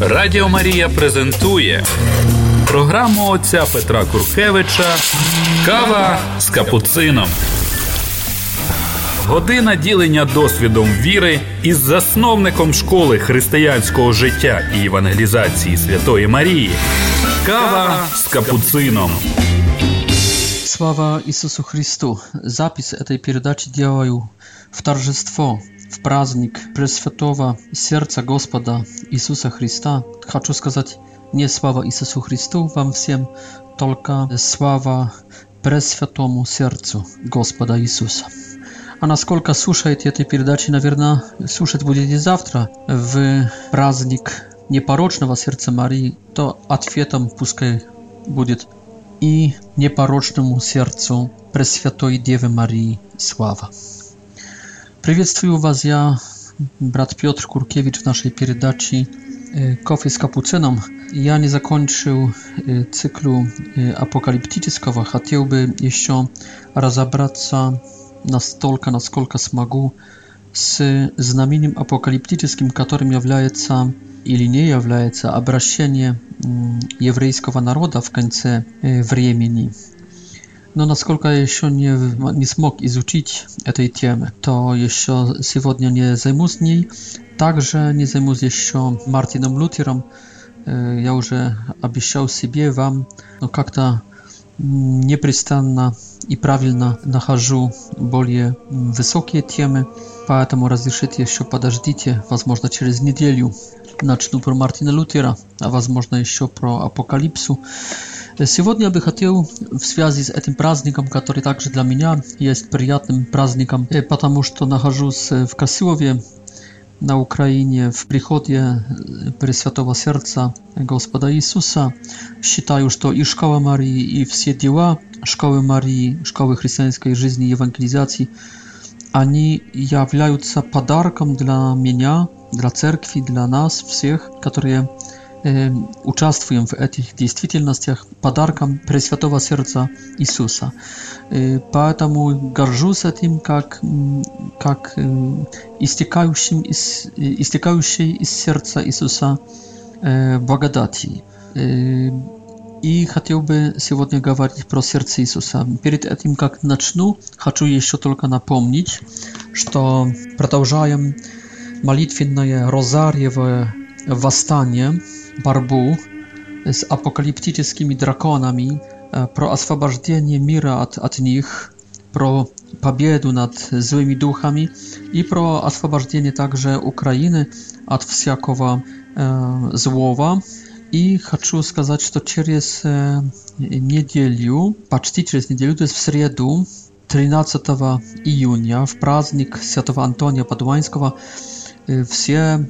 Радіо Марія презентує програму отця Петра Куркевича Кава з капуцином. Година ділення досвідом віри із засновником школи християнського життя і евангелізації Святої Марії. Кава з капуцином. Слава Ісусу Христу! Запис этой передачі делаю в торжество – В праздник Пресвятого Сердца Господа Иисуса Христа хочу сказать не слава Иисусу Христу вам всем, только слава Пресвятому Сердцу Господа Иисуса. А насколько слушаете этой передачи, наверное, слушать будете завтра в праздник непорочного сердца Марии, то ответом пускай будет и непорочному сердцу Пресвятой Девы Марии слава. Приветствую вас, я brat Piotr Kurkiewicz w naszej pierdaci Kofy z kapucyną. Ja nie zakończył cyklu apokaliptycznego, chciałby jeszcze rozebrаться настолько, насколько смогу, с знаменем апокалиптическим, которым является или не является обращение еврейского народа в конце времени. Но насколько я еще не, не смог изучить этой темы, то еще сегодня не займусь ней. Также не займусь еще Мартином Лютером. Я уже обещал себе вам, но как-то непрестанно и правильно нахожу более высокие темы, поэтому разрешите еще подождите, возможно через неделю начну про Мартина Лютера, а возможно еще про апокалипсу. Сегодня я бы хотел в связи с этим праздником, который также для меня есть приятным праздником, потому что нахожусь в Косилове, на Украине, в приходе Пресвятого Сердца Господа Иисуса. Считаю, что и Школа Марии, и все дела Школы Марии, Школы христианской жизни и евангелизации, они являются подарком для меня, для церкви, для нас всех, которые участвуем в этих действительностях подарком Пресвятого Сердца Иисуса. Поэтому горжусь этим, как, как истекающим из, истекающей из сердца Иисуса благодати. И хотел бы сегодня говорить про сердце Иисуса. Перед этим, как начну, хочу еще только напомнить, что продолжаем молитвенное розарьевое восстание – Barbu z apokaliptycznymi drakonami, e, pro oswobodzenie mira od, od nich, pro pobiedu nad złymi duchami i pro oswobodzenie także Ukrainy od wszelkiego złowa. I chcę powiedzieć, że to przez e, niedzielę, prawie przez to jest w środę, 13 junia, w praznik św. Antonia Padłańskiego, все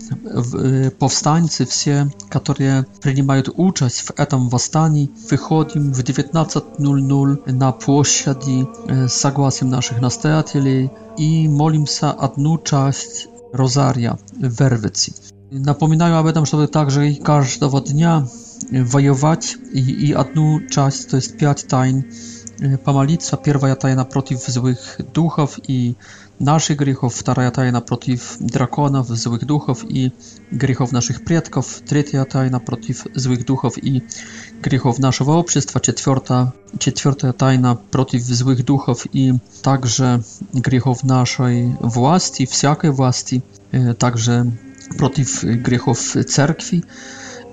повстанцы, все, которые принимают участь в этом восстании, выходим в 19.00 на площади с согласием наших настоятелей и молимся одну часть Розария в Эрвиции. Напоминаю об этом, чтобы также каждого дня воевать и, и одну часть, то есть пять тайн, помолиться. Первая тайна против злых духов и naszych grzechów, druga tajna przeciw drakonów, złych duchów i grzechów naszych przodków, trzecia tajna przeciw złych duchów i grzechów naszego społeczeństwa, czwarta, czwarta tajna przeciw złych duchów i także grzechów naszej władzy, wszelkiej władzy, e, także przeciw grzechów cerkwi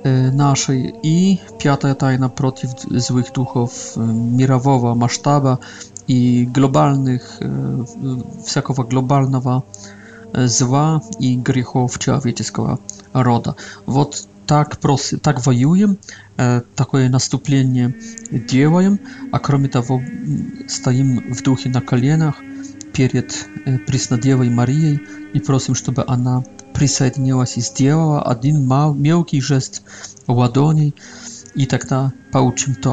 e, naszej i piąta tajna przeciw złych duchów e, mirowowa, masztaba i globalnych, e, wszakowa globalnego zła i grzechów człowieczeskiego roda. Wod tak prosi, tak wojujem, takie nastąpienie działajem, a kromie tego stajemy w duchu na kolenach przed e, Prisnadiewą Marią i prosimy, żeby ona przysiedniła się i zdjęła jeden mały gest ładoni i tak na to,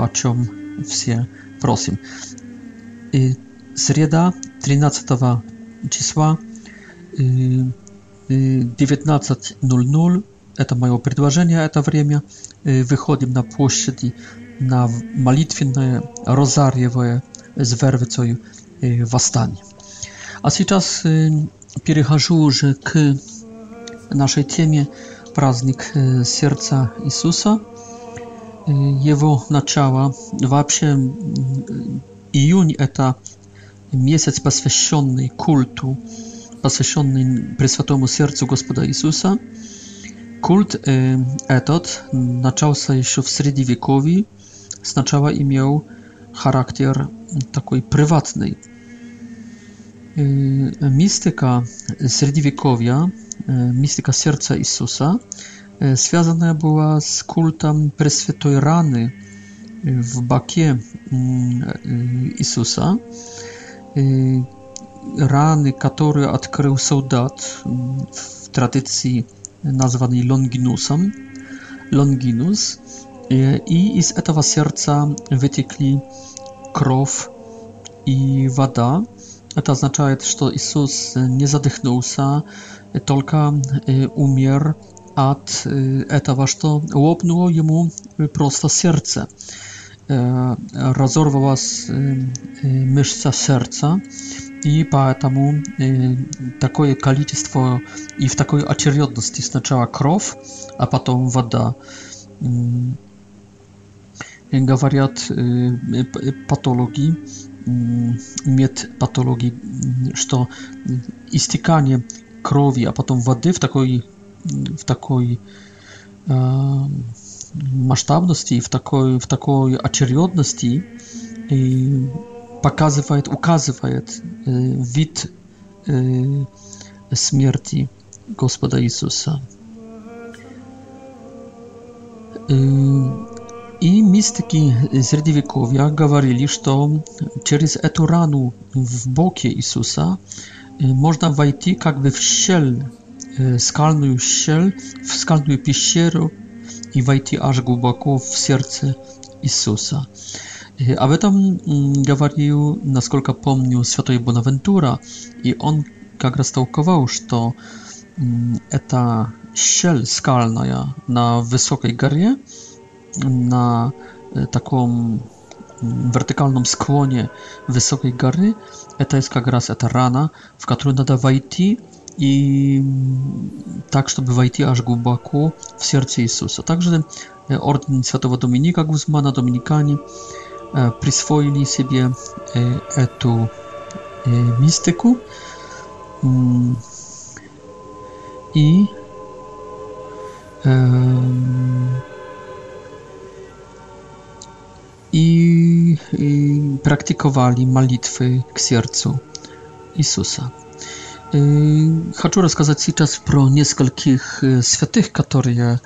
o czym wszyscy prosimy среда, 13 числа, 19.00, это мое предложение, это время, выходим на площади на молитвенное розарьевое с вервицей восстание. А сейчас перехожу уже к нашей теме праздник сердца Иисуса, его начало, вообще июнь – это месяц, посвященный культу, посвященный Пресвятому Сердцу Господа Иисуса. Kult этот начался еще в Средневековье, сначала имел характер такой прywatny. Mistyka średniowiekowia, mistyka serca Jezusa, związana była z kultem Preswytoj Rany, w bakie Jezusa mm, e, rany, które odkrył soldat w tradycji nazwanej Longinusem, Longinus, e, i z tego serca wytykli krow i woda. To oznacza, że Jezus nie zadychnął się, tylko e, umierł od tego, co łopnuło jemu prosto serce разорвала мышца сердца, и поэтому такое количество и в такой очередности сначала кровь, а потом вода. Говорят патологи, медпатологи, что истекание крови, а потом воды в такой, в такой масштабности и в такой, в такой очередности и показывает, указывает э, вид э, смерти Господа Иисуса. И мистики средневековья говорили, что через эту рану в боке Иисуса można wejść jakby w siel, skalną siel, w skalną piścieru i wejść aż głęboko w serce Jezusa. Y, aby tam mówił, mm, na skolka pomnił Święty Bonaventura i on jak raz tałkował, że to ściel mm, skalna na wysokiej górze, na y, taką mm, wertykalnym skłonie wysokiej góry, to jest jak raz ta rana, w którą nadawajty. wejść и так, чтобы войти аж глубоко в сердце Иисуса. Также орден Святого Доминика Гузмана, доминикане, присвоили себе эту мистику и i praktykowali modlitwy k sercu Jezusa. Хочу рассказать сейчас про нескольких святых, которые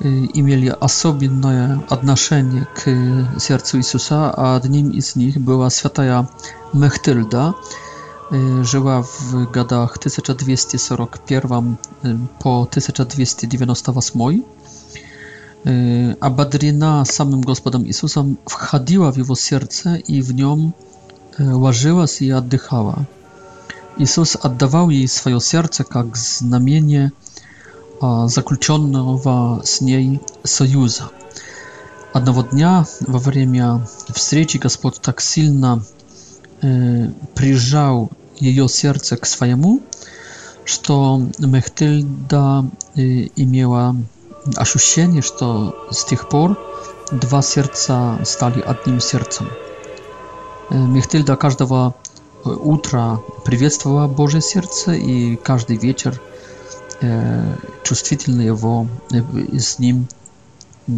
имели особенное отношение к сердцу Иисуса, а одним из них была святая Мехтильда, жила в годах 1241 по 1298. Ободрена самым Господом Иисусом, входила в его сердце и в нем ложилась и отдыхала. Иисус отдавал ей свое сердце как знамение заключенного с ней союза. Одного дня во время встречи Господь так сильно э, прижал ее сердце к своему, что Мехтильда э, имела ощущение, что с тех пор два сердца стали одним сердцем. Э, Мехтильда каждого утро приветствовало Божье сердце, и каждый вечер э, чувствительно его э, с ним э,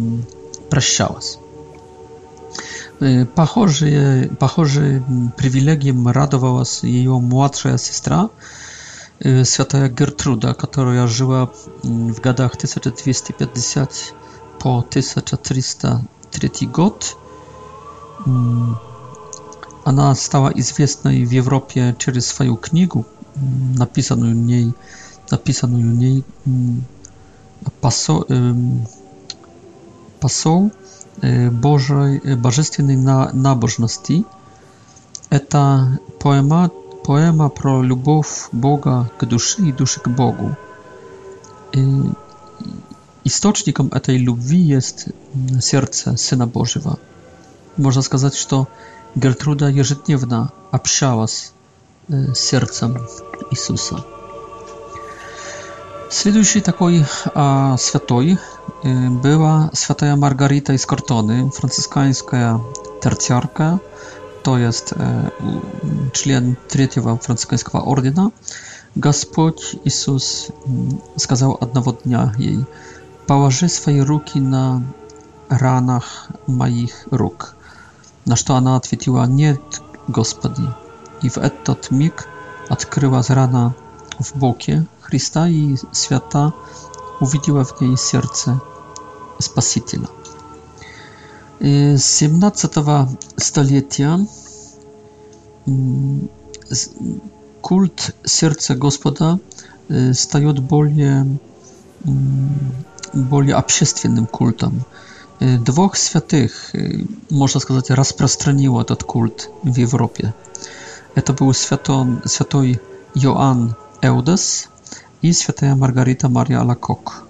прощалось. Похожие, похожие привилегиям радовалась ее младшая сестра, э, святая Гертруда, которая жила в годах 1250 по 1303 год. Ona stała известна w Europie przez swoją książkę mm, napisaną w niej napisaną w niej pasoł Bożej e, na nabożności. Eta poema poema pro lubów Boga k duszy i duszy k Bogu. Istocznikiem tej lubwi jest mm, serce Syna Bożywa. Można сказать, że to Гертруда ежедневно общалась с сердцем Иисуса. Следующей такой а, святой э, была святая Маргарита из Кортоны, францисканская терциарка, то есть э, член третьего францисканского ордена. Господь Иисус сказал одного дня ей, «Положи свои руки на ранах моих рук». На что она ответила: «Нет, Господи!» И в этот миг открылась рана в боке Христа, и свята увидела в ней сердце Спасителя. С 17 столетия культ сердца Господа стает более, более общественным культом dwóch świętych, można сказать, распространило этот культ в Европе. Это был святон, святой Иоанн Эудес и святая Маргарита Мария Лакок.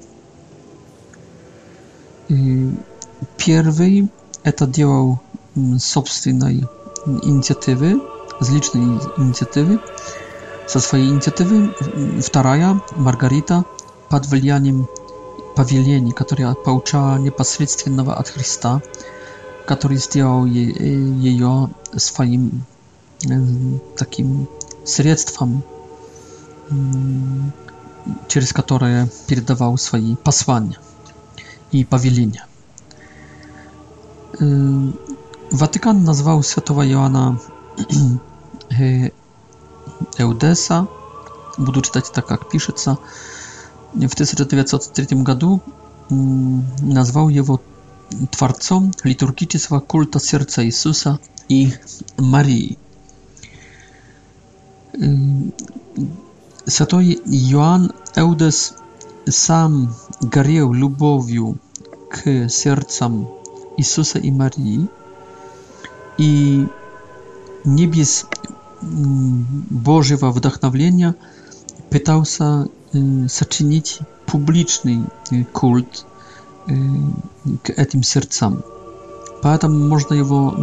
Первый это делал собственной инициативы, с личной инициативы, со своей инициативы. Вторая, Маргарита, под влиянием повелений, которое получала непосредственно от Христа, который сделал ее своим таким средством, через которое передавал свои послания и повеления. Ватикан назвал святого Иоанна Эудеса, буду читать так, как пишется, В 1903 году назвал его творцом литургического культа сердца Иисуса и Марии. Святой Иоанн Эудес сам горел любовью к сердцам Иисуса и Марии, и не без Божьего вдохновления пытался сочинить публичный культ к этим сердцам. Поэтому можно его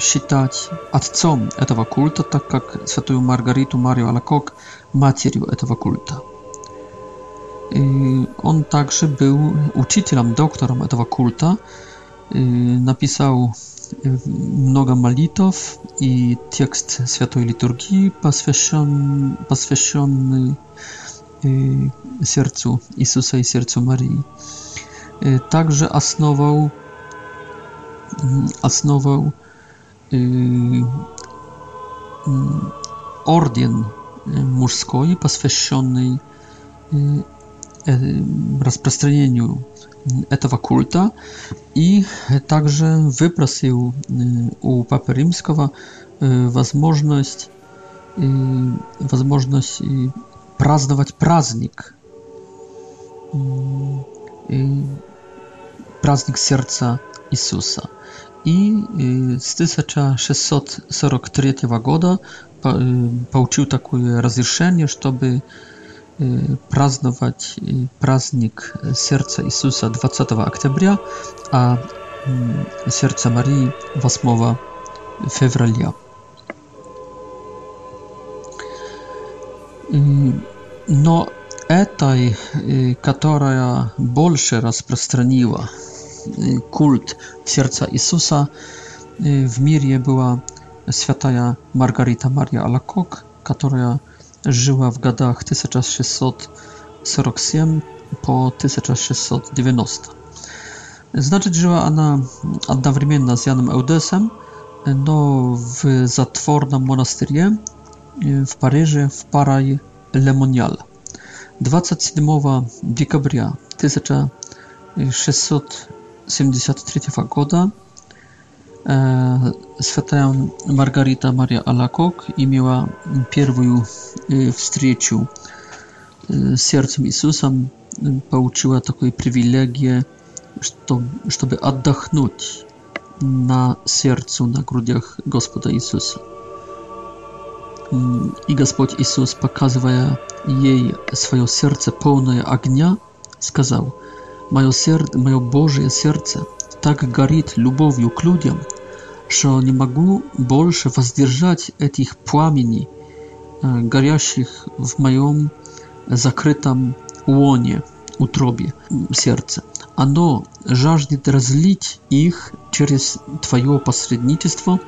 считать отцом этого культа, так как святую Маргариту Марию Алакок матерью этого культа. Он также был учителем, доктором этого культа, Napisał много молитв и текст святой литургии, посвящен, посвященный Y, sercu Jezusa i sercu Marii. Y, także asnował, mm, asnował y, mm, orden mórskoj poświęcony e, rozprzestrzenieniu tego kulta i także wyprosił u papy rzymskiego możliwość możliwość праздновать праздник. Праздник сердца Иисуса. И с 1643 года получил такое разрешение, чтобы праздновать праздник сердца Иисуса 20 октября, а сердца Марии 8 февраля но этой, которая больше распространила культ сердца Иисуса, в мире была святая Маргарита Мария Алакок, которая żyła w gadach 1647 po 1690. Значит, жила она одновременно с Яном Eudesem, но в затворном monasterze в Париже в Paraj, Лемонял. 27 декабря 1673 года святая Маргарита Мария Алакок имела первую встречу с сердцем Иисусом, получила такое привилегию, чтобы отдохнуть на сердцу, на грудях Господа Иисуса. И Господь Иисус, показывая ей свое сердце полное огня, сказал, «Мое, сердце, мое Божие сердце так горит любовью к людям, что не могу больше воздержать этих пламени, э, горящих в моем закрытом лоне, утробе сердца. Оно жаждет разлить их через Твое посредничество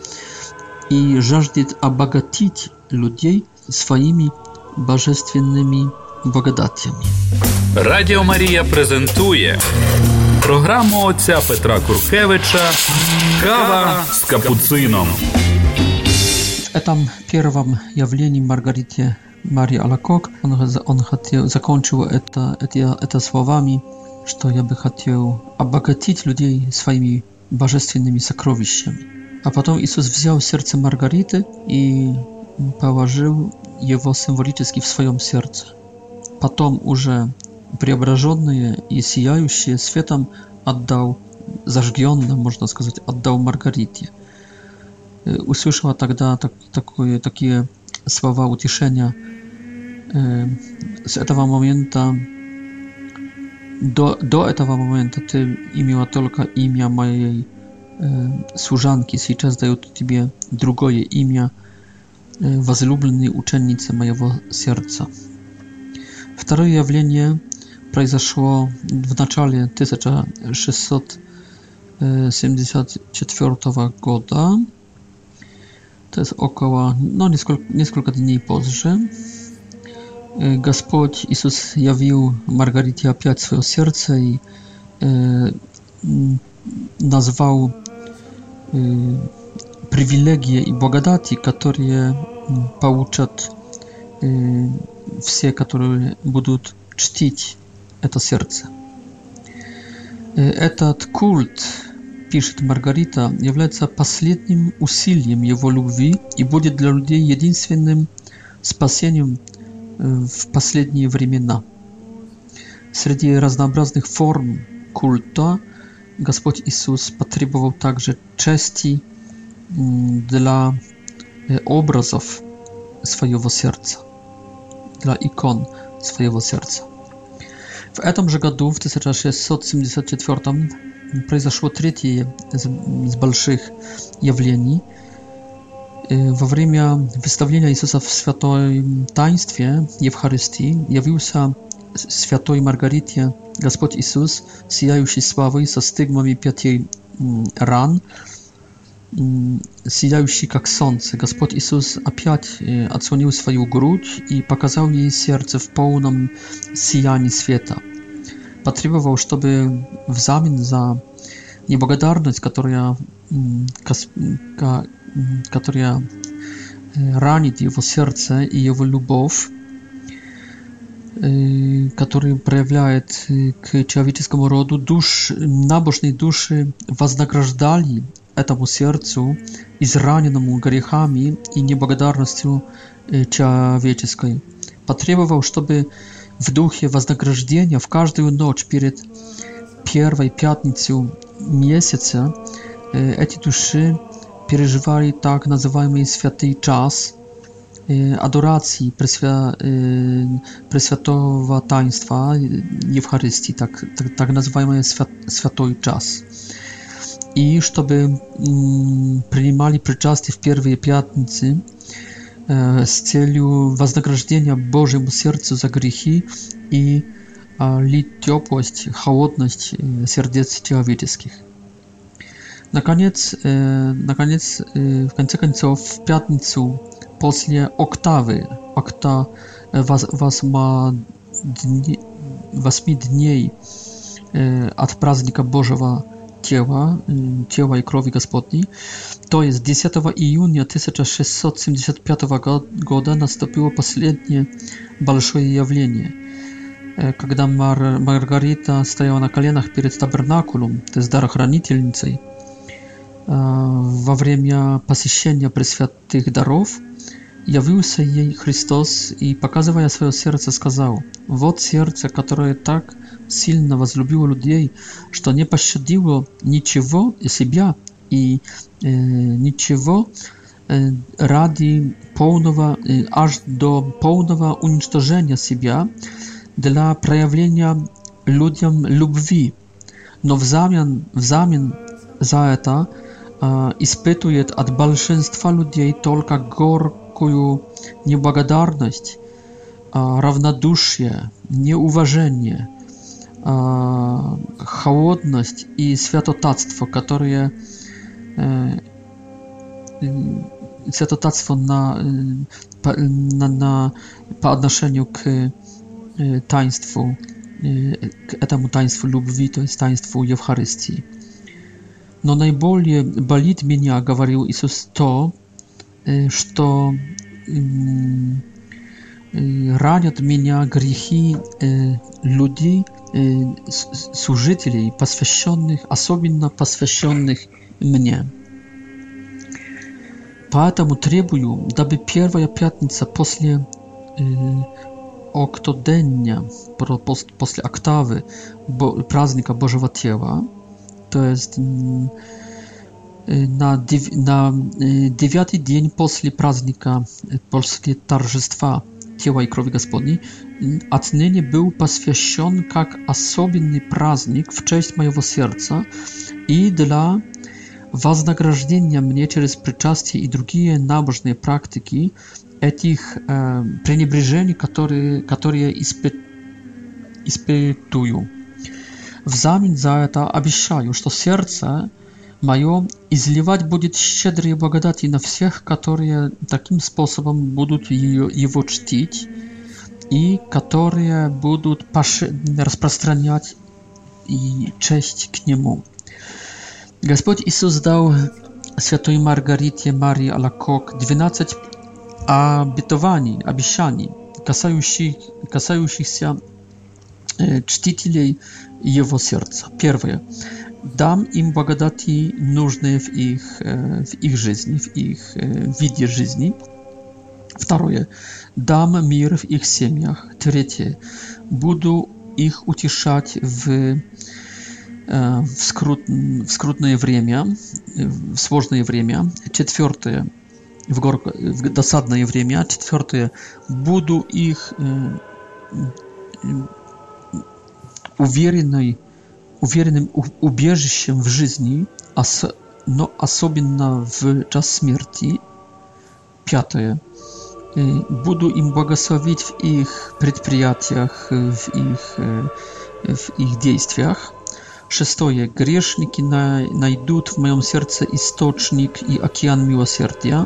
и жаждет обогатить людей своими божественными благодатями. Радио Мария презентует программу отца Петра Куркевича «Кава с капуцином». В этом первом явлении Маргарите Марии Алакок он, он хотел, закончил это, это, это словами, что я бы хотел обогатить людей своими божественными сокровищами. А потом Иисус взял сердце Маргариты и положил его символически в своем сердце. Потом уже преображенные и сияющие светом отдал, зажженным, можно сказать, отдал Маргарите. Э, услышала тогда так, такое, такие слова утешения. Э, с этого момента до, до этого момента ты имела только имя моей служанки, сейчас дает тебе другое имя, возлюбленной ученицы моего сердца. Второе явление произошло в начале 1674 года. To jest około, no, несколько dni позже. Господь Иисус явил Маргарите опять свое сердце и назвал э, привилегии и благодати, которые получат э, все, которые будут чтить это сердце. Э, этот культ, пишет Маргарита, является последним усилием его любви и будет для людей единственным спасением в последние времена. Среди разнообразных форм культа – Gospodź Jezus potrzebował także czesti mm, dla e, obrazów swojego serca, dla ikon swojego serca. W tym roku, w 1674, zaszło trzecie z, z większych jawleni. E, w czasie wystawienia Jezusa w Świętym Taństwie, Eucharystii, jawił się святой Маргарите Господь Иисус, сияющий славой со стигмами пяти ран, сияющий как солнце, Господь Иисус опять э, отслонил свою грудь и показал ей сердце в полном сиянии света. Потребовал, чтобы взамен за неблагодарность, которая, которая э, ранит его сердце и его любовь, который проявляет к человеческому роду, душ, набожные души вознаграждали этому сердцу, израненному грехами и неблагодарностью человеческой. Потребовал, чтобы в духе вознаграждения в каждую ночь перед первой пятницей месяца эти души переживали так называемый святый час – Y, adoracji, preswia, y, preswiatowa taństwa y, Eucharystii, tak, tak, tak światowy czas. I żeby mm, przyjmali przyczasty w pierwszej piątnicy e, z celu вознаграждения Bożemu sercu za grzechy i e, li ciepłość, chłodność e, Na koniec, na koniec, w końcu końców w пятницу posle oktávy akta восьми дней от праздника Божьего тела, тела и крови Господней, то есть 10 июня 1675 года наступило последнее большое явление, когда Мар Маргарита стояла на коленах перед табернакулом, то есть дарохранительницей, А, во время посещения пресвятых даров явился ей Христос и, показывая свое сердце, сказал, «Вот сердце, которое так сильно возлюбило людей, что не пощадило ничего и себя и э, ничего э, ради полного, э, аж до полного уничтожения себя для проявления людям любви. Но взамен, взамен за это – испытывает от большинства людей только горькую неблагодарность, равнодушие, неуважение, холодность и святотатство, которые святотатство на, на, на, по отношению к таинству, к этому таинству любви, то есть таинству Евхаристии. Но наиболее болит меня, говорил Иисус, то, что ранят меня грехи людей, служителей, посвященных, особенно посвященных мне. Поэтому требую, дабы первая пятница после октоденья, после октавы праздника Божьего Тела, to jest mm, y, na, na y, dziewiąty dzień po praznika y, polskie tarżystwa ciała i krowi gospodni, mm, atnynie był poświęcony jak osobny praznik w cześć mojego serca i dla was wynagrodzenia mnie przez przyczastie i drugie nabożne praktyki tych e, preniebrzeżeń, które, które ispy, ispytują. В взамен за это обещаю, что сердце мое изливать будет щедрые благодати на всех, которые таким способом будут ее, его чтить и которые будут распространять и честь к нему. Господь Иисус дал святой Маргарите Марии Алакок 12 обетований, обещаний, касающих, касающихся чтителей его сердца. Первое. Дам им благодати, нужные в их, э, в их жизни, в их э, виде жизни. Второе. Дам мир в их семьях. Третье. Буду их утешать в, э, в, скрут, в скрутное время, в сложное время. Четвертое. В, гор, в досадное время. Четвертое. Буду их uwiernej, uwiernym ubieży się w жизни, но особенно в час смерти. Пятое. Буду им благословить в их предприятиях, в их, в их действиях. Шестое. Грешники найдут в моем сердце источник и океан милосердия.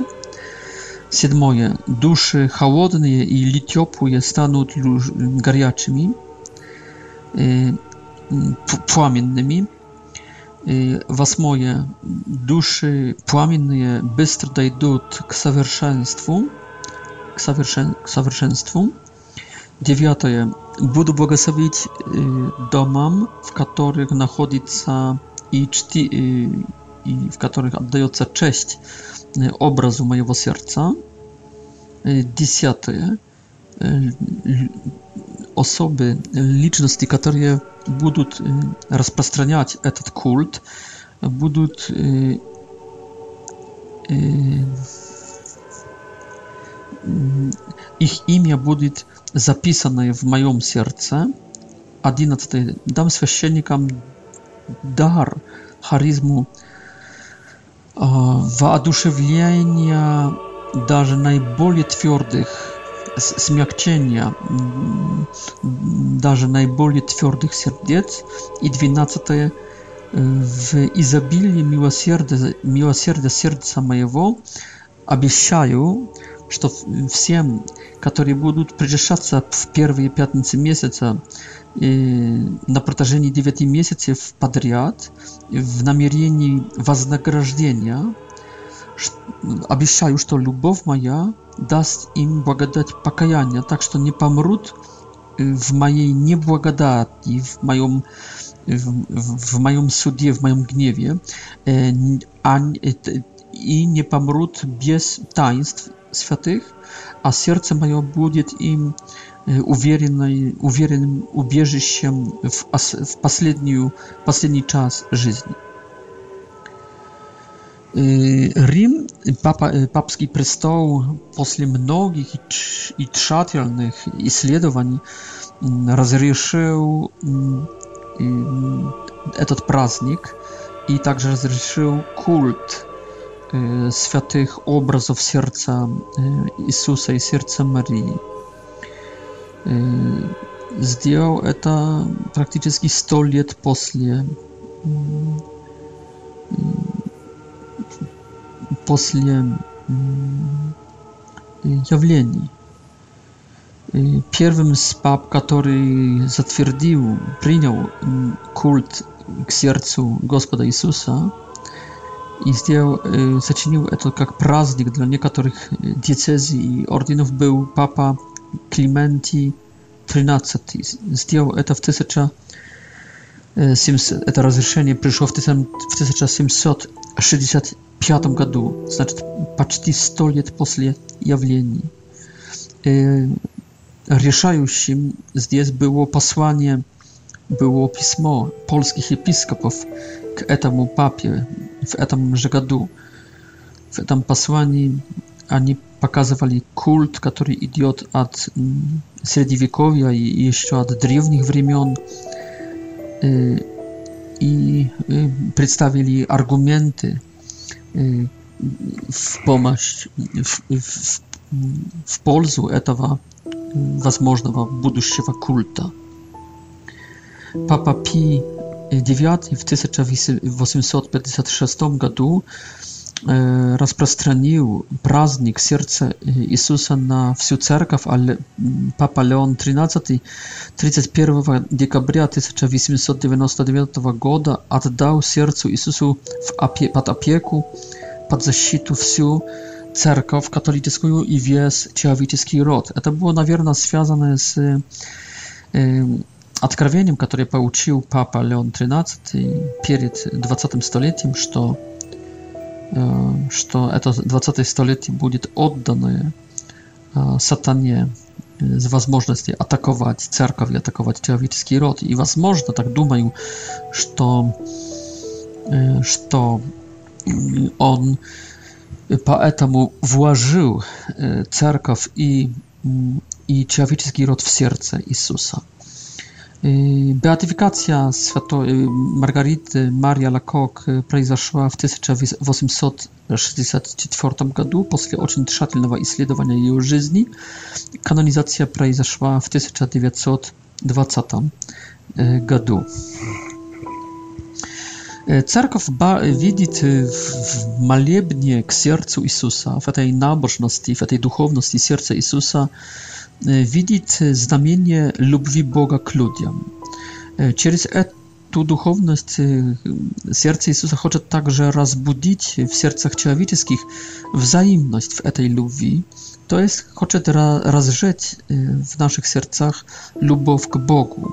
Седьмое. Души холодные или теплые станут горячими. Y, płomiennymi. Y, was moje duszy płomienne bystro dojdut k совершенству, k совершен, Dziewiąte. Będę błogosławić y, domam, w których znajduje i i, w których oddaje się cześć obrazu mojego serca. Dziesiąte osoby, y, liczne które będą y, rozpowszechniać ten kult, będą y, ich imię będzie zapisane w moim sercu. 11. Dam świeckim dar charyzmu wadusze wlienia, даже najboli twardych смягчения даже наиболее твердых сердец, и 12 в изобилии милосердия, милосердия сердца моего обещаю, что всем, которые будут причащаться в первые пятницы месяца и на протяжении 9 месяцев подряд в намерении вознаграждения, обещаю, что любовь моя даст им благодать покаяния, так что не помрут в моей неблагодати, в моем, в, в моем суде, в моем гневе, э, а, э, и не помрут без таинств святых, а сердце мое будет им уверенной, уверенным убежищем в, в последнюю, последний час жизни. Рим, папа, папский престол после многих и тщательных исследований разрешил этот праздник и также разрешил культ святых образов сердца Иисуса и сердца Марии. Сделал это практически сто лет после после явлений. Первым из пап, который затвердил, принял культ к сердцу Господа Иисуса и сделал, сочинил это как праздник для некоторых диецезий и орденов, был папа Климентий XIII. Сделал это в 1000 это разрешение пришло в 1765 году, значит, почти сто лет после явлений. Решающим здесь было послание, было письмо польских епископов к этому папе в этом же году. В этом послании они показывали культ, который идет от средневековья и еще от древних времен, Y, i y, przedstawili argumenty y, w pomoc w, w, w, w polsku tego możliwego przyszłego kulta. Papa P. IX w 1856 godu Э, распространил праздник сердца э, Иисуса на всю церковь, а Папа Леон XIII 31 декабря 1899 года отдал сердцу Иисусу в опе под опеку, под защиту всю церковь католическую и весь человеческий род. Это было, наверное, связано с э, откровением, которое получил Папа Леон XIII перед 20 столетием, что что это 20-е столетие будет отдано сатане с возможностью атаковать церковь, атаковать человеческий род. И, возможно, так думаю, что, что он поэтому вложил церковь и, и человеческий род в сердце Иисуса. Y, beatyfikacja y, Margarity Maria Lacock произошła y, w 1864 roku, po bardzo tłumaczonego śledzenia jej życia. Kanonizacja произошła w 1920 roku. Cerkow widzi w maliebnie k sercu Jezusa, w tej nabożności, w tej duchowności serca Jezusa, E, widzieć znamienie lubwi Boga k ludziom. Przez tę duchowność serce Jezusa chce także budzić w sercach człowieczych wzajemność w tej lubwi. To jest, chce rozrzeć w naszych sercach lubów k Bogu.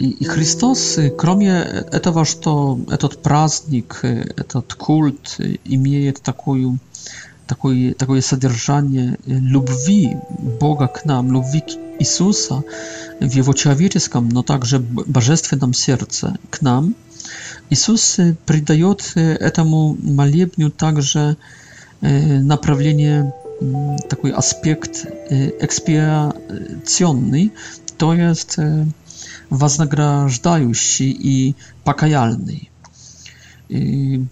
I Chrystos, kromie tego, że to, ten praznik, ten kult, imieje taką такое, такое содержание любви Бога к нам, любви к Иисуса в его человеческом, но также божественном сердце к нам, Иисус придает этому молебню также направление, такой аспект экспиационный, то есть вознаграждающий и покаяльный. И,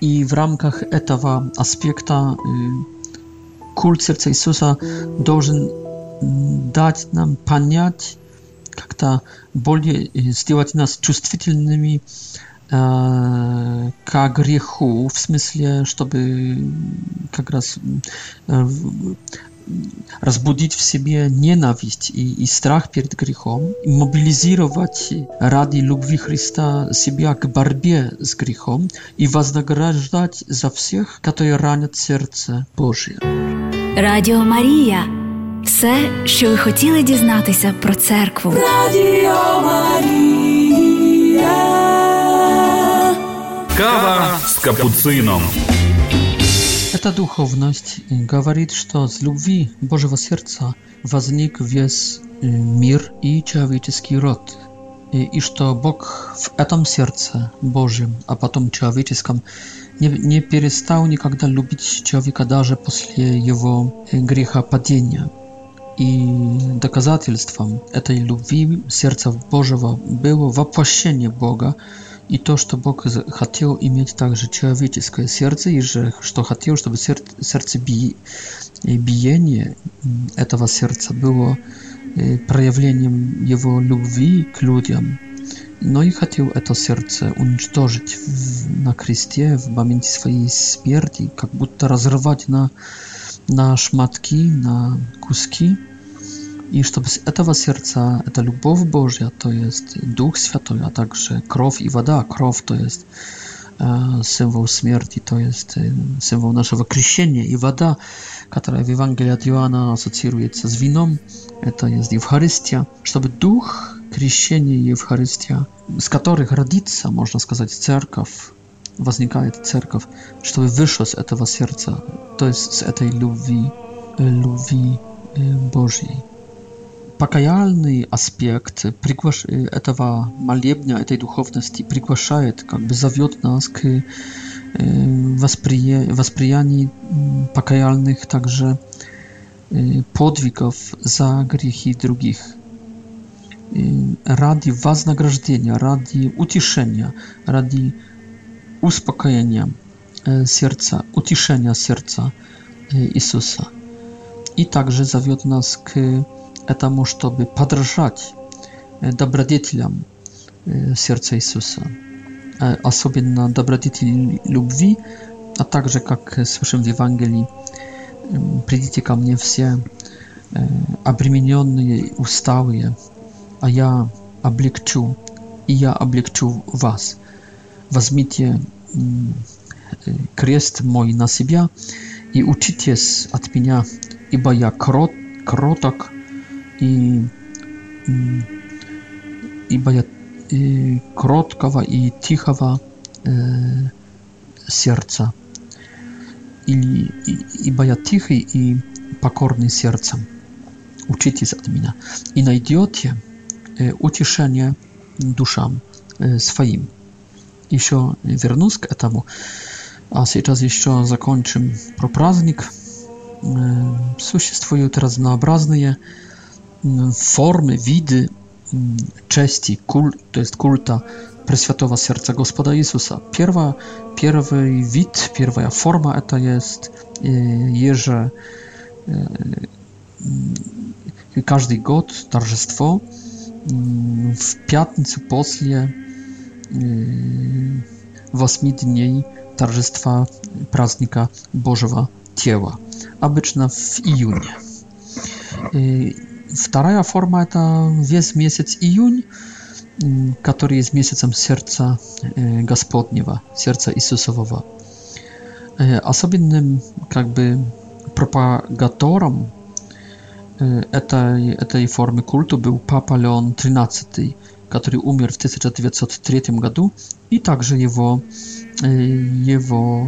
и в рамках этого аспекта э, культ сердца Иисуса должен дать нам понять, как-то более э, сделать нас чувствительными э, к греху, в смысле, чтобы как раз э, разбудить в себе ненависть и, и страх перед грехом, и мобилизировать ради любви Христа себя к борьбе с грехом и вознаграждать за всех, которые ранят сердце Божье. Радио Мария. все, что вы хотели дізнатися про Церковь. Радіо Марія. Кава з капуцином. Эта духовность говорит, что с любви Божьего сердца возник весь э, мир и человеческий род, и, и что Бог в этом сердце Божьем, а потом человеческом, не, не перестал никогда любить человека даже после его э, греха падения. И доказательством этой любви сердца Божьего было воплощение Бога, и то, что Бог хотел иметь также человеческое сердце, и же, что хотел, чтобы сердце би, э, биение этого сердца было э, проявлением его любви к людям, но и хотел это сердце уничтожить в, на кресте в моменте своей смерти, как будто разрывать на, на шматки, на куски, и чтобы с этого сердца, это любовь Божья, то есть Дух Святой, а также кровь и вода, кровь, то есть э, символ смерти, то есть э, символ нашего крещения, и вода, которая в Евангелии от Иоанна ассоциируется с вином, это есть Евхаристия, чтобы дух крещения и Евхаристия, с которых родится, можно сказать, церковь, возникает церковь, чтобы вышло с этого сердца, то есть с этой любви, э, любви Божьей. покаяльный аспект приглаш... этого молебня, этой духовности приглашает, как бы зовет нас к воспри... восприянию покаяльных также подвигов за грехи других. Ради вознаграждения, ради утешения, ради успокоения сердца, утешения сердца Иисуса. И также зовет нас к этому, чтобы подражать добродетелям сердца Иисуса, особенно добродетели любви, а также, как слышим в Евангелии, «Придите ко мне все обремененные, усталые, а я облегчу, и я облегчу вас. Возьмите крест мой на себя и учитесь от меня, ибо я крот, кроток i, i, i, baja, y, i krotkawa i y, serca. I, i, i baja i pokorny sercem. uczyć się od mnie. I znajdziecie e, y, ucieszenie duszam swoim. Jeszcze wrócę do tego. A teraz jeszcze zakończymy pro praznik. E, существуют formy, widy mm, części, kul, to jest kulta Preswiatowa Serca Gospoda Jezusa. Pierwa, wid, pierwsza forma to jest y, jeże y, y, każdy god, tarżestwo mm, w piatnicu posle восьми dni tarżestwa praznika Bożego Ciała, a byczna w Iunie. Вторая форма – это весь месяц июнь, который есть месяцем сердца Господнего, сердца Иисусового. Особенным как бы пропагатором этой, этой формы культу был Папа Леон XIII, который умер в 1903 году, и также его, его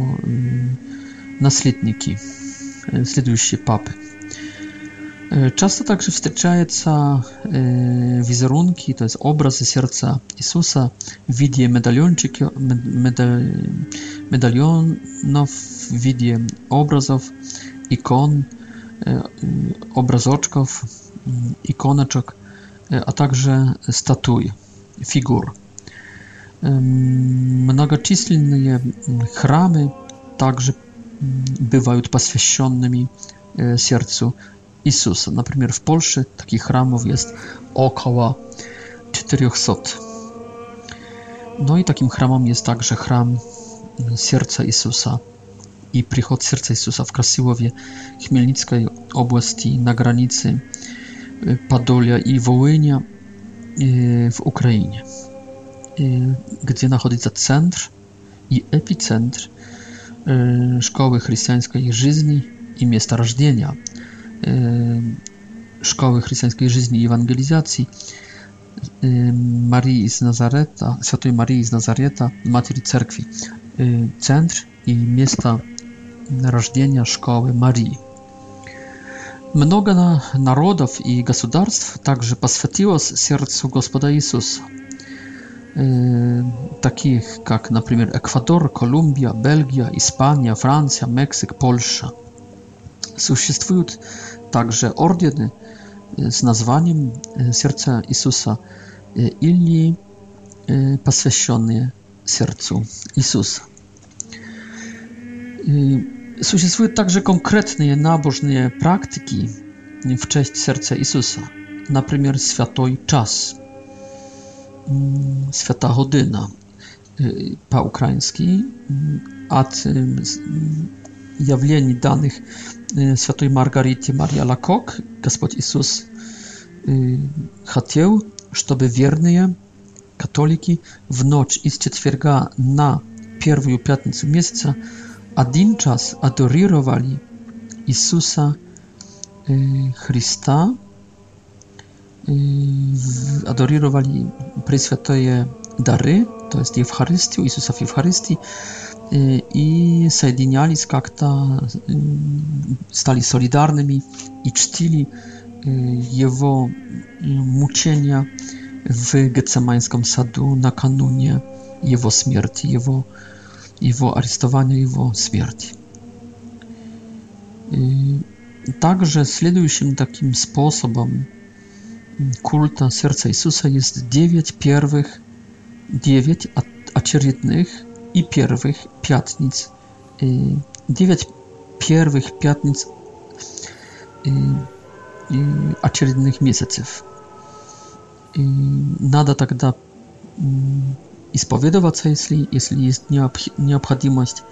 наследники, следующие папы. E, Często także wstrzymujące wizerunki, to jest obrazy serca Jezusa, w widzie medaliończyków, medal, medalionów, w widzie obrazów, ikon, e, obrazoczków, mm, ikoneczek, e, a także statuj, figur. Mnogocisłynne chramy także mm, bywają poświęconymi sercu Isusa. Na przykład w Polsce takich chramów jest około 400. No i takim chramem jest także chram Serca Jezusa i Przychod Serca Jezusa w Krasiłowie, Chmielnickiej oblasti, na granicy y, Padolia i Wołynia y, w Ukrainie, y, gdzie znajduje się centr i epicentr szkoły chrześcijańskiej żyzni i miasta rożdzenia – Y, szkoły Chrystianskiej Żyzni i Ewangelizacji y, Marii z Nazareta, Świętej Marii z Nazareta, Matki Cerkwi, y, centr i miejsca narodzenia Szkoły Marii. Mnogo narodów i gospodarstw także poswęciło sercu Gospoda Jezusa, takich jak na przykład Ekwador, Kolumbia, Belgia, Hiszpania, Francja, Meksyk, Polska. Существуют также ордены с названием «Сердце Иисуса» или «Посвященные сердцу Иисуса». Существуют также конкретные набожные практики в честь сердца Иисуса, например, «Святой час», «Свята година» по-украински, от явлений, данных святой Маргарите Мария Лакок, Господь Иисус хотел, чтобы верные католики в ночь из четверга на первую пятницу месяца один час адорировали Иисуса Христа, adorowali Preswiatoje dary, to jest Eucharystię, Jezusa w Eucharystii, i соединялись как-то, стали солидарными и чтили его мучения в Гецемайнском саду накануне его смерти, его, его арестования, его смерти. И также следующим таким способом культа сердца Иисуса есть девять первых, девять очередных i pierwszych piatnic. Dziewięć pierwszych piatnic очередных месяцев. И надо тогда исповедоваться, если, если есть необходимость.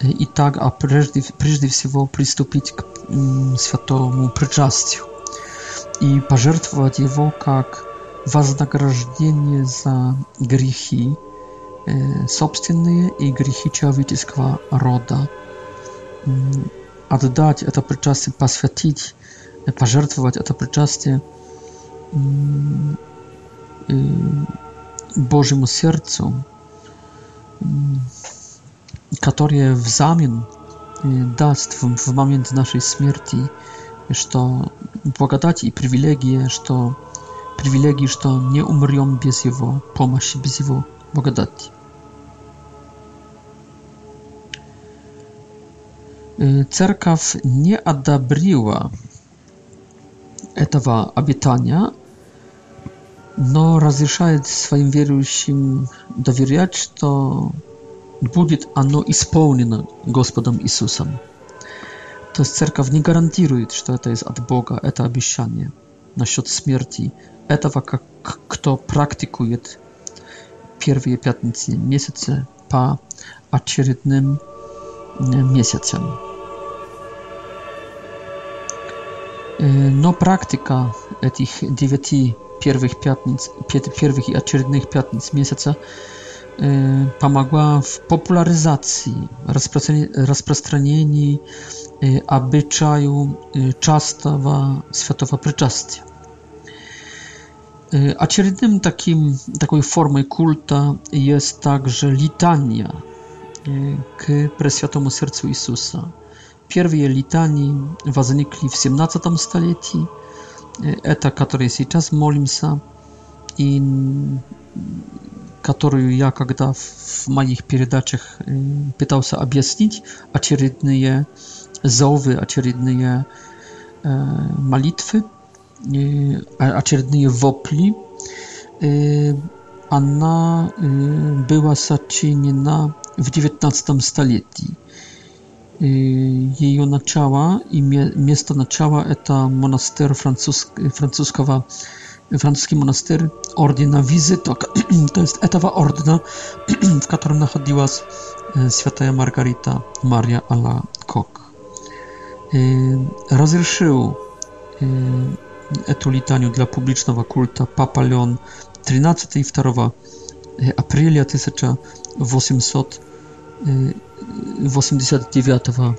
И так, а прежде, прежде всего приступить к святому причастию и пожертвовать его как вознаграждение за грехи Э, собственные и грехи человеческого рода. Отдать это причастие, посвятить, э, пожертвовать это причастие э, Божьему сердцу, которое взамен даст в момент нашей смерти, что благодать и привилегии, что привилегии, что не умрем без Его помощи, без Его благодати. Церковь не одобрила этого обетания, но разрешает своим верующим доверять, что будет оно исполнено Господом Иисусом. То есть церковь не гарантирует, что это есть от Бога, это обещание насчет смерти этого, как, кто практикует первые пятницы месяца по очередным miesiącem. E, no praktyka tych dziewięciu pierwszych piątnic, pierwszych i ostatnich piątnic miesiąca e, pomogła w popularyzacji, rozprzestrzenieniu e, obyczaju czastowa światowa przyczastia. A takim, takiej formy kulta jest także litania к Пресвятому Сердцу Иисуса. Первые летания возникли в 17 столетии, это которые сейчас молимся, и которую я когда в моих передачах пытался объяснить, очередные зовы, очередные молитвы, очередные вопли, она была сочинена w XIX stuleciu. Y, jej ona начало i miejsce начала to monaster francuskowa francuski monaster ordyna wizytok. To jest etawa ordyna, w którym znajdowała się e, święta Margarita Maria Alla Kok. Y, Rozrzeszył y, etu litanię dla publicznego kulta papa Leon XIII i 2 апреля 1889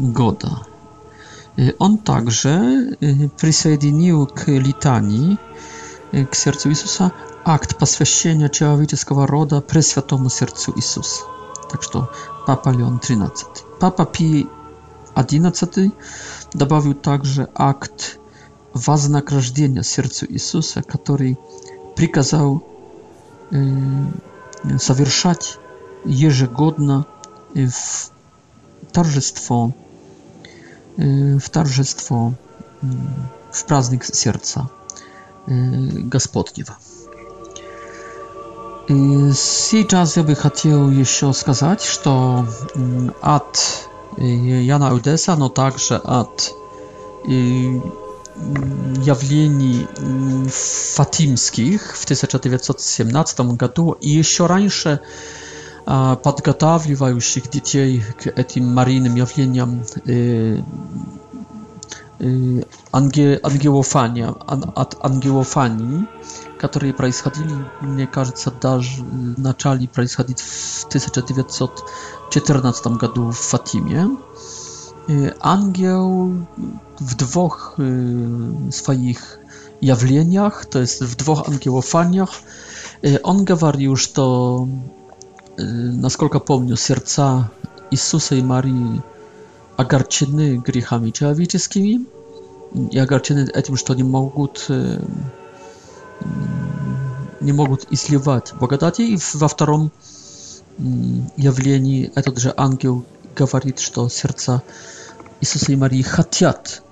года. On także присоединил к litanii к сердцу Иисуса акт посвящения человеческого рода Пресвятому сердцу Иисуса. Так что Папа Леон XIII. Папа Пий XI добавил также акт вознаграждения сердцу Иисуса, который приказал совершать ежегодно в торжество, в торжество, в праздник сердца Господнего. Сейчас я бы хотел еще сказать, что от Jana Eudesa, no także od явлений фатимских в 1917 году и еще раньше подготавливающих детей к этим марийным явлениям анге, ангелофания, ан, от ангелофании, которые происходили, мне кажется, даже начали происходить в 1914 году в Фатиме. Y, Angieł w dwóch y, swoich jawleniach, to jest w dwóch angielofaniach, y, on gawarił, już to, naсколько pomnił, serca Jezusa i Marii agarczyny grzechami człowieczeskimi i agarczyny tym, że nie mogą nie mogą izliwać błogodaty i w drugim mm, jawleniu, że angiel говорит, что сердце Иисуса и Марии хотят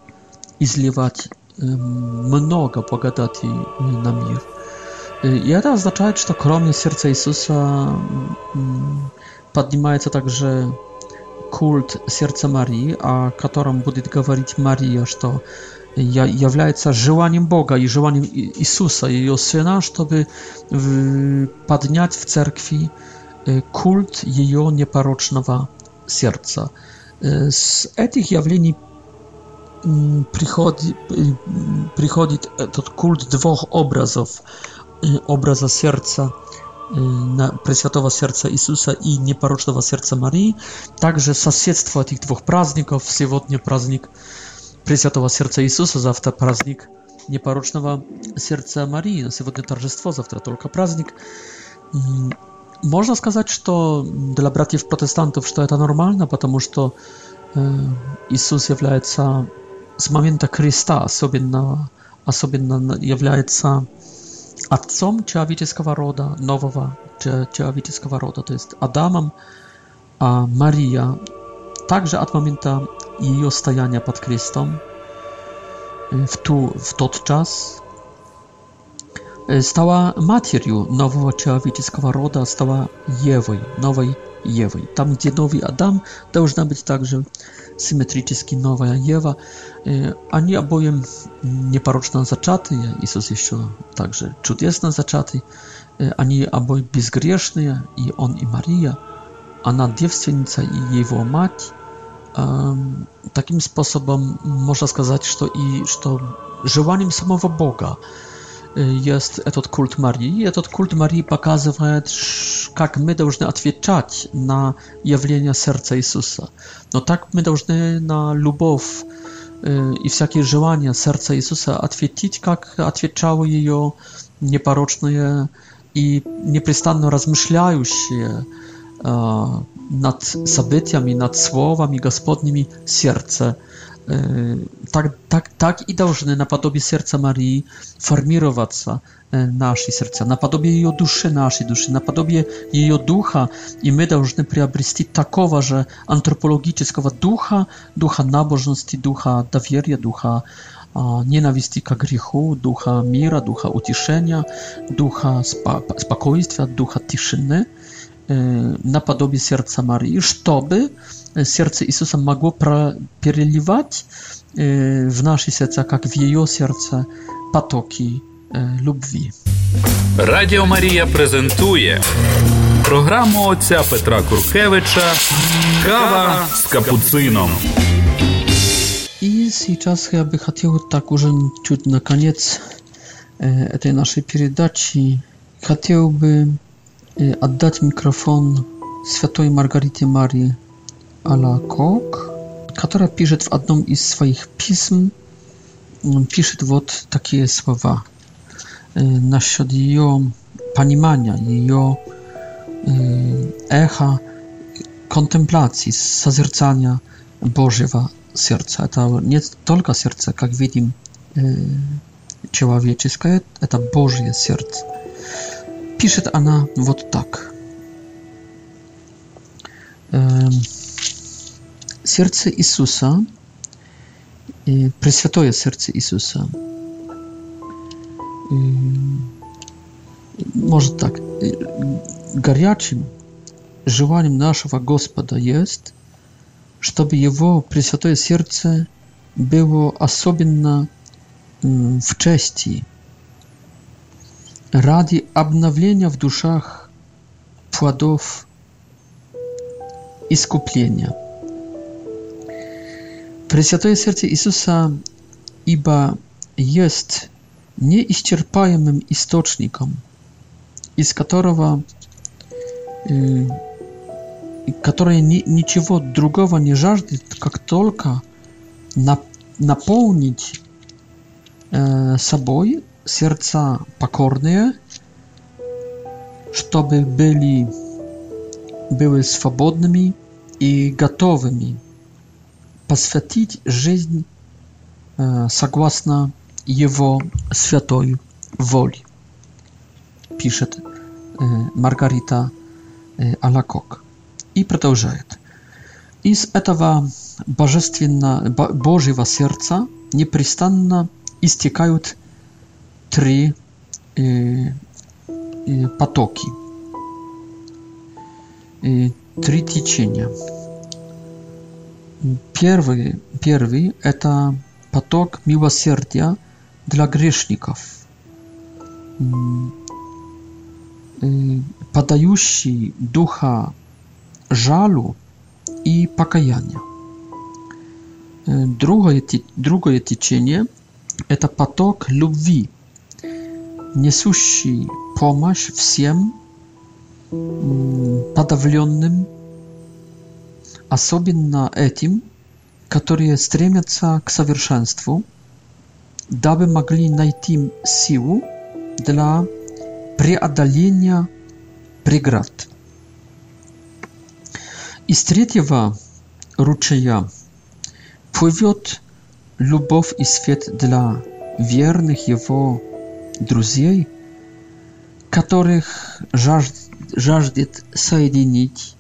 изливать много благодати на мир. И это означает, что кроме сердца Иисуса поднимается также культ сердца Марии, о котором будет говорить Мария, что является желанием Бога и желанием Иисуса, ее Сына, чтобы поднять в церкви культ ее непорочного сердца. С этих явлений приходит, приходит этот культ двух образов. Образа сердца на Пресвятого Сердца Иисуса и Непорочного Сердца Марии. Также соседство этих двух праздников. Сегодня праздник Пресвятого Сердца Иисуса, завтра праздник Непорочного Сердца Марии. Сегодня торжество, завтра только праздник. Можно сказать, что для братьев протестантов, что это нормально, потому что Иисус является с момента креста особенно, особенно является отцом человеческого рода, нового человеческого рода, то есть Адамом, а Мария также от момента ее стояния под крестом в, ту, в тот час стала матерью нового человеческого рода, стала Евой, новой Евой. Там, где новый Адам, должна быть также симметрически новая Ева. Они обоим непорочно зачатые, Иисус еще также чудесно зачатый. Они обои безгрешные, и он, и Мария. Она девственница и его мать. Таким способом можно сказать, что и что желанием самого Бога jest etod kult Marii. Etod kult Marii pokazuje, jak my должны odpowiadać na jawlenia serca Jezusa. No tak my должны na lubów i wszelkie żołania serca Jezusa odpowiadać, jak je jej nieporoczne i nieprzystanno rozmyślające nad событиями, nad słowami gospodnimi serce. E, tak, tak, tak i должны na podobie serca Marii formować e, nasze serca, na podobie jej duszy, naszej duszy, na podobie jej ducha i my должны приобрести takowa, że antropologicznego ducha, ducha nabożności, ducha dawieria, ducha nienawiści ka ducha mira, ducha ucieszenia, ducha spokojstwa, ducha ciszyny na podobie serca Marii, żeby serce Jezusa mogło przeliwać w naszym sercu, jak w jego serce, patoki lubwi. Radio Maria prezentuje program ojca Petra Kurkiewicza Kawa z kapucyną. I teraz ja bym chciał tak już ciut na koniec tej naszej передачи, chciałbym Y, oddać mikrofon Świętej Margarity Marii Alakok, która pisze w jednym z swoich pism mm, pisze вот takie słowa y, na jej panimania, jej y, echa kontemplacji, zazercania Bożego serca. To nie tylko serce, jak widzimy, ciała wieczyska, to Boże serce. Пишет она вот так. Эм, сердце Иисуса, э, Пресвятое сердце Иисуса. Может так. Э, Горячим желанием нашего Господа есть, чтобы Его Пресвятое сердце было особенно в чести – ради обновления в душах плодов искупления. Пресвятое сердце Иисуса, ибо есть неисчерпаемым источником, из которого э, которое ни, ничего другого не жаждет, как только на, наполнить э, собой serca pokorne, żeby byli były swobodnymi i gotowymi poświęcić życie zgodnie e, jego świętej woli. Pisze e, Margarita e, Alakok i продолжаje. I z tego bożego serca nieprzystanna istiekają три э, э, потоки, э, три течения. Первый, первый – это поток милосердия для грешников, подающий духа жалу и покаяния. Другое, другое течение – это поток любви – несущий помощь всем подавленным, особенно этим, которые стремятся к совершенству, дабы могли найти силу для преодоления преград. Из третьего ручья плывет любовь и свет для верных его друзей, которых жажд, жаждет соединить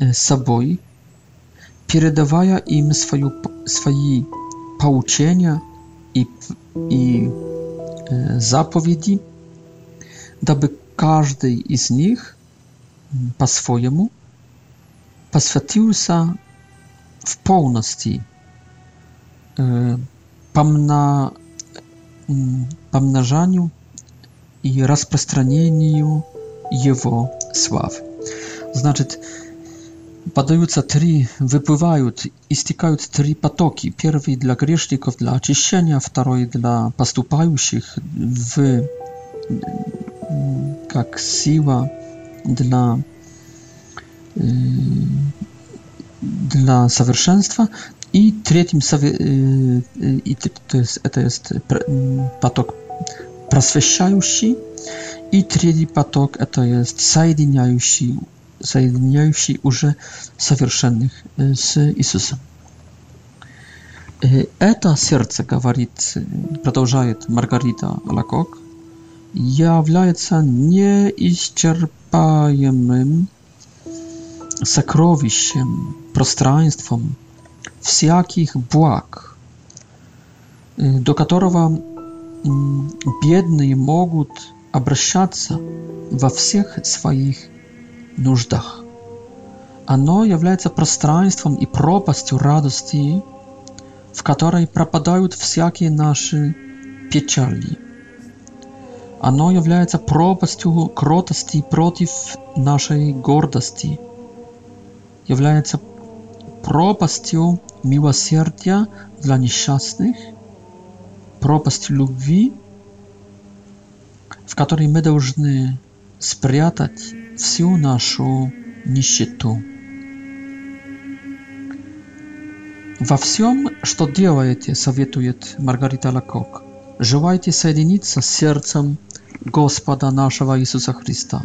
с собой, передавая им свою, свои поучения и, и э, заповеди, дабы каждый из них по-своему посвятился в полности э, помна, pomnażaniu i rozprzestrzenianiu Jego sławy. Znaczy, padające trzy, wypływają i stykają trzy patoki. Pierwszy dla grzeszników, dla oczyszczenia, drugi dla postupających w jak siła dla y, dla i trzecim y, y, to jest patok prasweszający i trzeci patok to jest zjednający zjednający już zawierszonych z Jezusem. Это сердце, говорит, продолжает Маргарита Лакок, является неисчерпаемым сокровищем, пространством, всяких благ, э, до которого бедные могут обращаться во всех своих нуждах. Оно является пространством и пропастью радости, в которой пропадают всякие наши печали. Оно является пропастью кротости против нашей гордости, является пропастью милосердия для несчастных, пропастью любви, в которой мы должны спрятать всю нашу нищету. Во всем, что делаете, советует Маргарита Лакок, желайте соединиться с сердцем Господа нашего Иисуса Христа.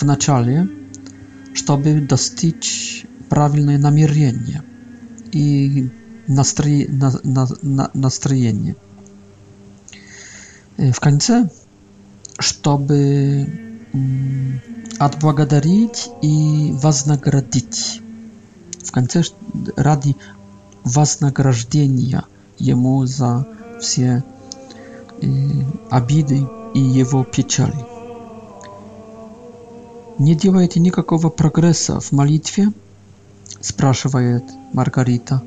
Вначале, чтобы достичь правильное намерение и настроение. В конце, чтобы отблагодарить и вознаградить. В конце ради вознаграждения ему за все обиды и его печали. Не делайте никакого прогресса в молитве – спрашивает Маргарита.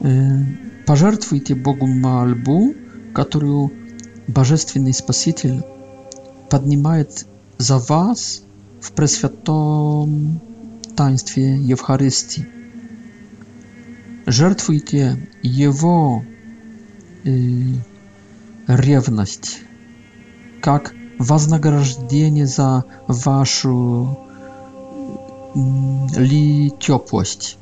Э, Пожертвуйте Богу мольбу, которую Божественный Спаситель поднимает за вас в Пресвятом Таинстве Евхаристии. Жертвуйте Его э, ревность как вознаграждение за вашу ли теплость.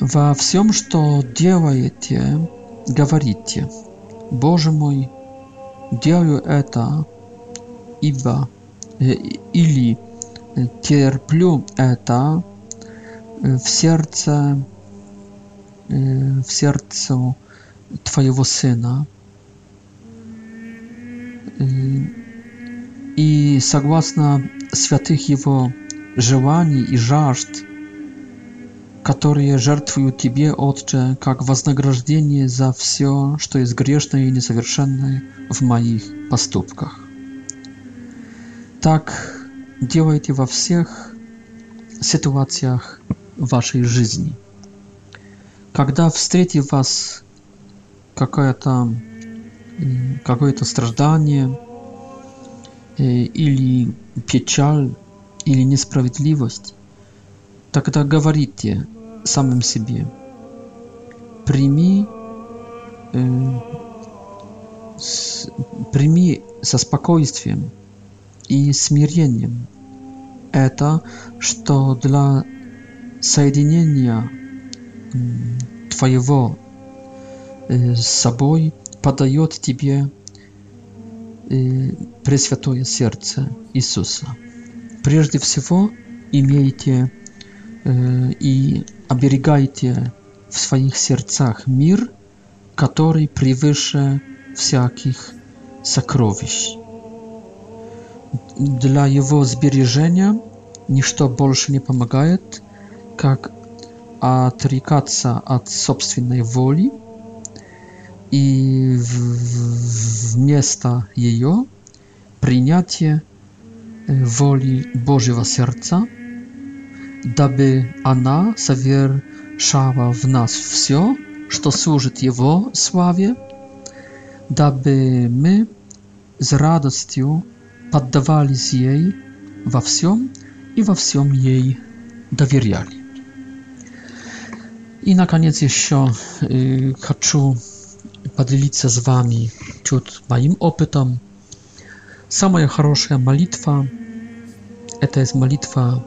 Во всем, что делаете, говорите, Боже мой, делаю это, ибо э, или терплю это в сердце э, в сердце твоего сына э, и согласно святых его желаний и жажд, которые жертвуют Тебе, Отче, как вознаграждение за все, что есть грешное и несовершенное в моих поступках. Так делайте во всех ситуациях вашей жизни. Когда встретит вас какое-то какое-то страдание э, или печаль, или несправедливость, тогда говорите самим себе, прими, э, с, прими со спокойствием и смирением это, что для соединения э, твоего э, с собой подает тебе э, Пресвятое Сердце Иисуса прежде всего имейте э, и оберегайте в своих сердцах мир, который превыше всяких сокровищ. Для его сбережения ничто больше не помогает, как отрекаться от собственной воли и вместо ее принятие woli Bożego serca, aby ona zawierzała w nas wszystko, co służy Jego sławie, aby my z radością poddawali się jej w wszystkim i w wszystkim jej dowierzali. I na koniec jeszcze chcę podzielić się z wami tutaj moim opytem. Самая хорошая молитва Это есть молитва,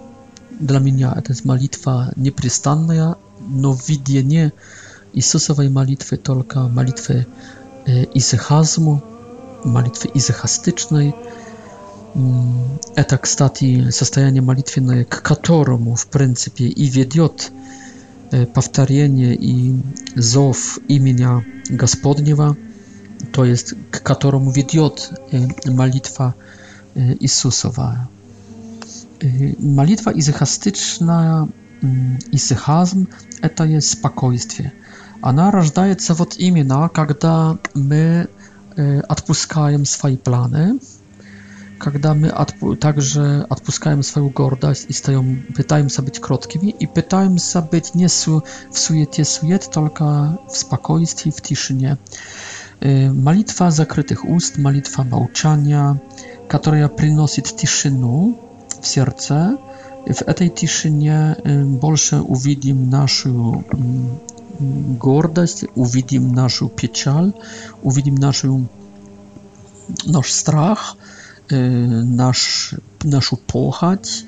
для меня это есть молитва непрестанная, но видение Иисусовой молитвы только молитвы э, изехазму, молитвы изехастичной. Это, кстати, состояние молитвенное, к которому, в принципе, и ведет повторение и зов имени Господнего, то есть к которому ведет молитва Иисусова. Malitwa изыхастычная исыхазм – это есть спокойствие. Она рождается вот именно, когда мы отпускаем свои планы, когда мы отпу также отпускаем свою гордость и стаем, пытаемся быть кроткими и пытаемся быть не су в суете сует, только в спокойствии, в тишине. Молитва закрытых уст, молитва молчания, которая приносит тишину, w сердце. W tej ciszynie больше увидим naszą гордость, увидим нашу печаль, увидим нашу, наш страх, наш, нашу похоть,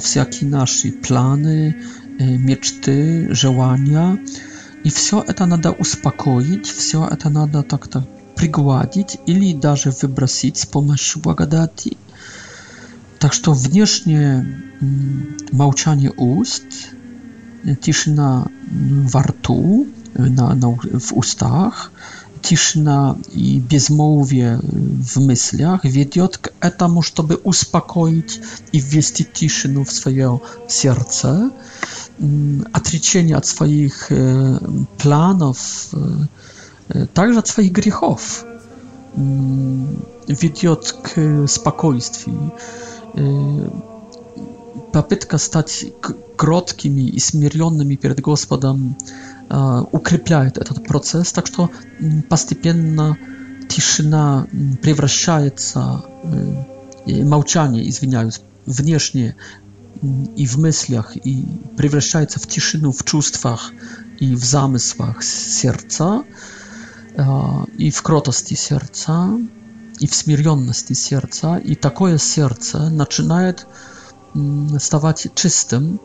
всякие наши планы, мечты, желания. И все это надо успокоить, все это надо так-то пригладить или даже выбросить с помощью благодати Так что внешне молчание уст, тишина во рту, на, на, w ustach, ciszna i bezmowie w myślach wiedzie k etamu, by uspokoić i wwieźć ciszynę w swoje serce, отречение mm, swoich y, planów, y, y, także swoich grzechów, mm, wiedzie k spokojstwu попытка стать кроткими и смиренными перед Господом укрепляет этот процесс, так что постепенно тишина превращается, молчание, извиняюсь, внешне и в мыслях, и превращается в тишину в чувствах и в замыслах сердца, и в кротости сердца, и в смиренности сердца, и такое сердце начинает stawać czystym,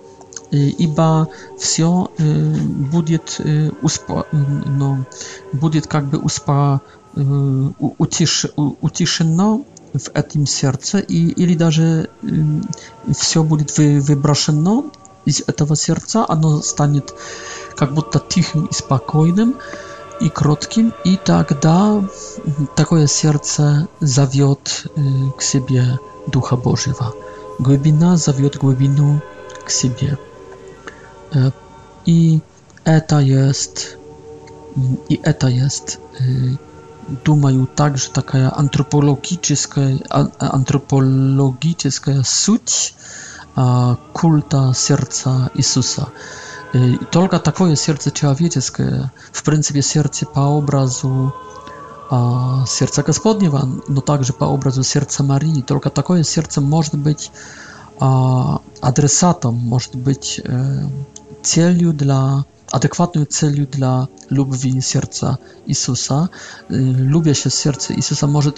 ибо все будет, успо, no, будет как бы успо, утиш, утишено w tym sercu i или даже все будет вы, выброшено из этого сердца, оно станет как будто тихим и спокойным, i krótkim i tak da takie serce zawiot y, k sobie Ducha Bożywa Głębina zawiot głębinu k sobie. E, I eta jest i eta jest думаю y, także taka antropologiczna antropologiczna суть культа сердца Иисуса. Иисуса. И только такое сердце человеческое, в принципе, сердце по образу э, сердца Господнего, но также по образу сердца Марии, только такое сердце может быть э, адресатом, может быть э, целью для adekwatną celu dla lubwi serca Jezusa. Lubię się serce Jezusa może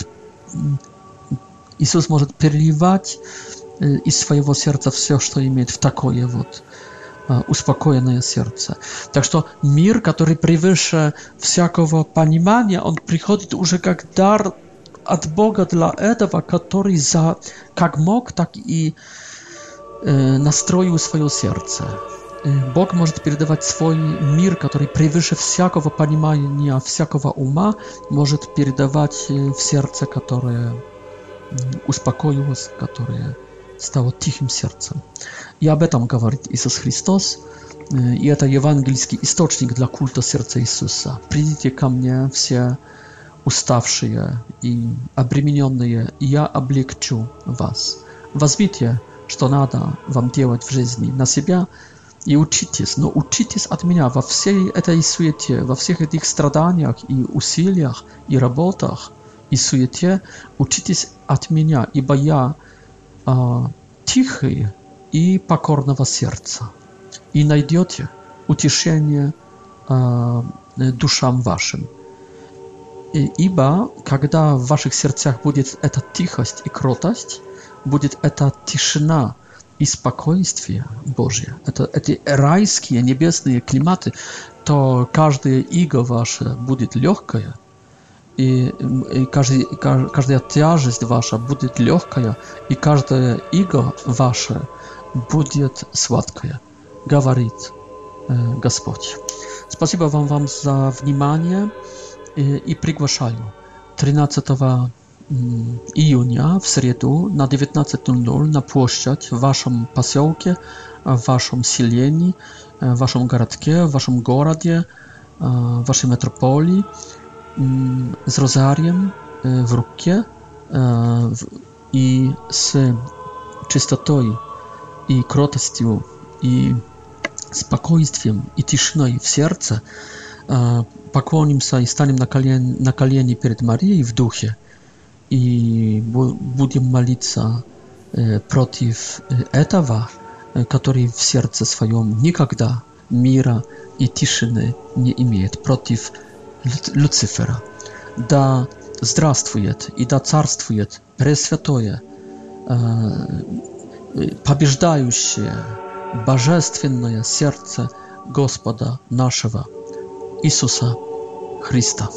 Jezus może переливать из своего сердца все, что имеет в такое вот успокоенное сердце. Так что мир, который превыше всякого понимания, он приходит уже как дар от Бога для этого, который за как мог, так и э, настроил свое сердце. Бог может передавать свой мир, который превыше всякого понимания, всякого ума, может передавать в сердце, которое успокоилось, которое стало тихим сердцем. И об этом говорит Иисус Христос, и это евангельский источник для культа сердца Иисуса. «Придите ко мне все уставшие и обремененные, и я облегчу вас. Возьмите, что надо вам делать в жизни, на себя и учитесь, но учитесь от меня во всей этой суете, во всех этих страданиях и усилиях и работах и суете, учитесь от меня, ибо я – А, тихие и покорного сердца, и найдете утешение а, душам вашим. Ибо когда в ваших сердцах будет эта тихость и кротость, будет эта тишина и спокойствие Божье, это, эти райские небесные климаты, то каждое иго ваше будет легкое, и каждый, каждая тяжесть ваша будет легкая, и каждое иго ваше будет сладкое, говорит Господь. Спасибо вам, вам за внимание и, и приглашаю 13 июня в среду на 19.00 на площадь в вашем поселке, в вашем селении, в вашем городке, в вашем городе, в вашей метрополии z rozariem e, w rukie e, i z czystotą i krotością i spokojstwem i ciszą w serce e, pokłonim się i staniem na, na kalieni przed Marii w duchu i będziemy modlić się przeciw etawa, który w sercu swoim nigdy mira i ciszy nie imieje, przeciw Люцифера, да здравствует и да царствует Пресвятое, побеждающее, божественное сердце Господа нашего Иисуса Христа.